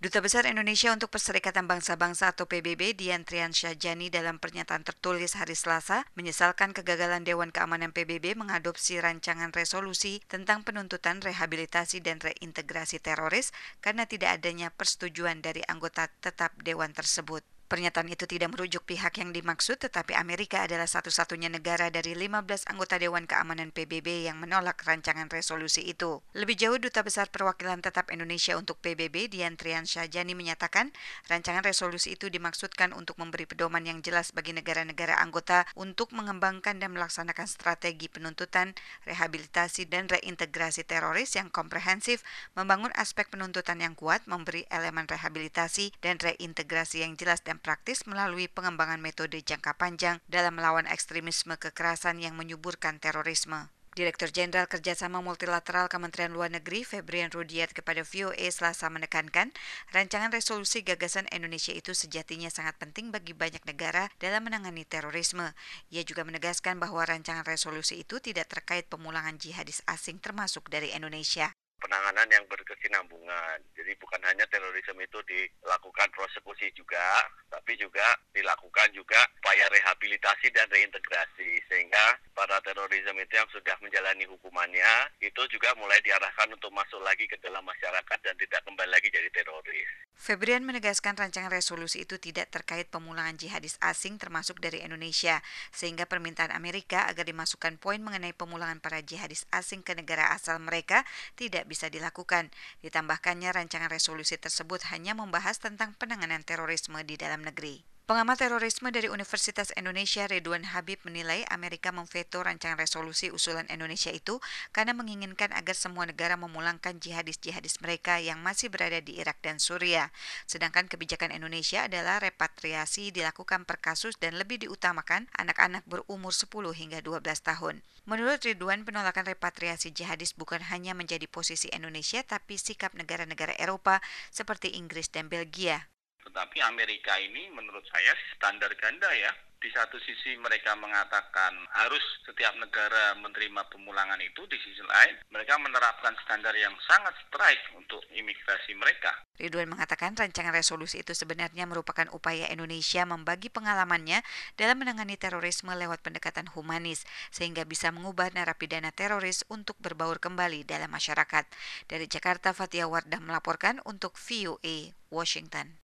Duta Besar Indonesia untuk Perserikatan Bangsa-Bangsa atau PBB Dian Trian Syahjani dalam pernyataan tertulis hari Selasa menyesalkan kegagalan Dewan Keamanan PBB mengadopsi rancangan resolusi tentang penuntutan rehabilitasi dan reintegrasi teroris karena tidak adanya persetujuan dari anggota tetap Dewan tersebut. Pernyataan itu tidak merujuk pihak yang dimaksud, tetapi Amerika adalah satu-satunya negara dari 15 anggota Dewan Keamanan PBB yang menolak rancangan resolusi itu. Lebih jauh, Duta Besar Perwakilan Tetap Indonesia untuk PBB, Dian Trian Syahjani menyatakan, rancangan resolusi itu dimaksudkan untuk memberi pedoman yang jelas bagi negara-negara anggota untuk mengembangkan dan melaksanakan strategi penuntutan, rehabilitasi, dan reintegrasi teroris yang komprehensif, membangun aspek penuntutan yang kuat, memberi elemen rehabilitasi dan reintegrasi yang jelas dan praktis melalui pengembangan metode jangka panjang dalam melawan ekstremisme kekerasan yang menyuburkan terorisme. Direktur Jenderal Kerjasama Multilateral Kementerian Luar Negeri Febrian Rudiat kepada VOA Selasa menekankan rancangan resolusi gagasan Indonesia itu sejatinya sangat penting bagi banyak negara dalam menangani terorisme. Ia juga menegaskan bahwa rancangan resolusi itu tidak terkait pemulangan jihadis asing termasuk dari Indonesia penanganan yang berkesinambungan. Jadi bukan hanya terorisme itu dilakukan prosekusi juga, tapi juga dilakukan juga upaya rehabilitasi dan reintegrasi sehingga para terorisme itu yang sudah menjalani hukumannya itu juga mulai diarahkan untuk masuk lagi ke dalam masyarakat dan tidak kembali lagi jadi teroris. Febrian menegaskan rancangan resolusi itu tidak terkait pemulangan jihadis asing termasuk dari Indonesia, sehingga permintaan Amerika agar dimasukkan poin mengenai pemulangan para jihadis asing ke negara asal mereka tidak bisa dilakukan. Ditambahkannya rancangan resolusi tersebut hanya membahas tentang penanganan terorisme di dalam negeri. Pengamat terorisme dari Universitas Indonesia Ridwan Habib menilai Amerika memveto rancangan resolusi usulan Indonesia itu karena menginginkan agar semua negara memulangkan jihadis-jihadis mereka yang masih berada di Irak dan Suriah. Sedangkan kebijakan Indonesia adalah repatriasi dilakukan per kasus dan lebih diutamakan anak-anak berumur 10 hingga 12 tahun. Menurut Ridwan, penolakan repatriasi jihadis bukan hanya menjadi posisi Indonesia tapi sikap negara-negara Eropa seperti Inggris dan Belgia. Tetapi Amerika ini menurut saya standar ganda ya. Di satu sisi mereka mengatakan harus setiap negara menerima pemulangan itu, di sisi lain mereka menerapkan standar yang sangat strike untuk imigrasi mereka. Ridwan mengatakan rancangan resolusi itu sebenarnya merupakan upaya Indonesia membagi pengalamannya dalam menangani terorisme lewat pendekatan humanis, sehingga bisa mengubah narapidana teroris untuk berbaur kembali dalam masyarakat. Dari Jakarta, Fatia Wardah melaporkan untuk VOA Washington.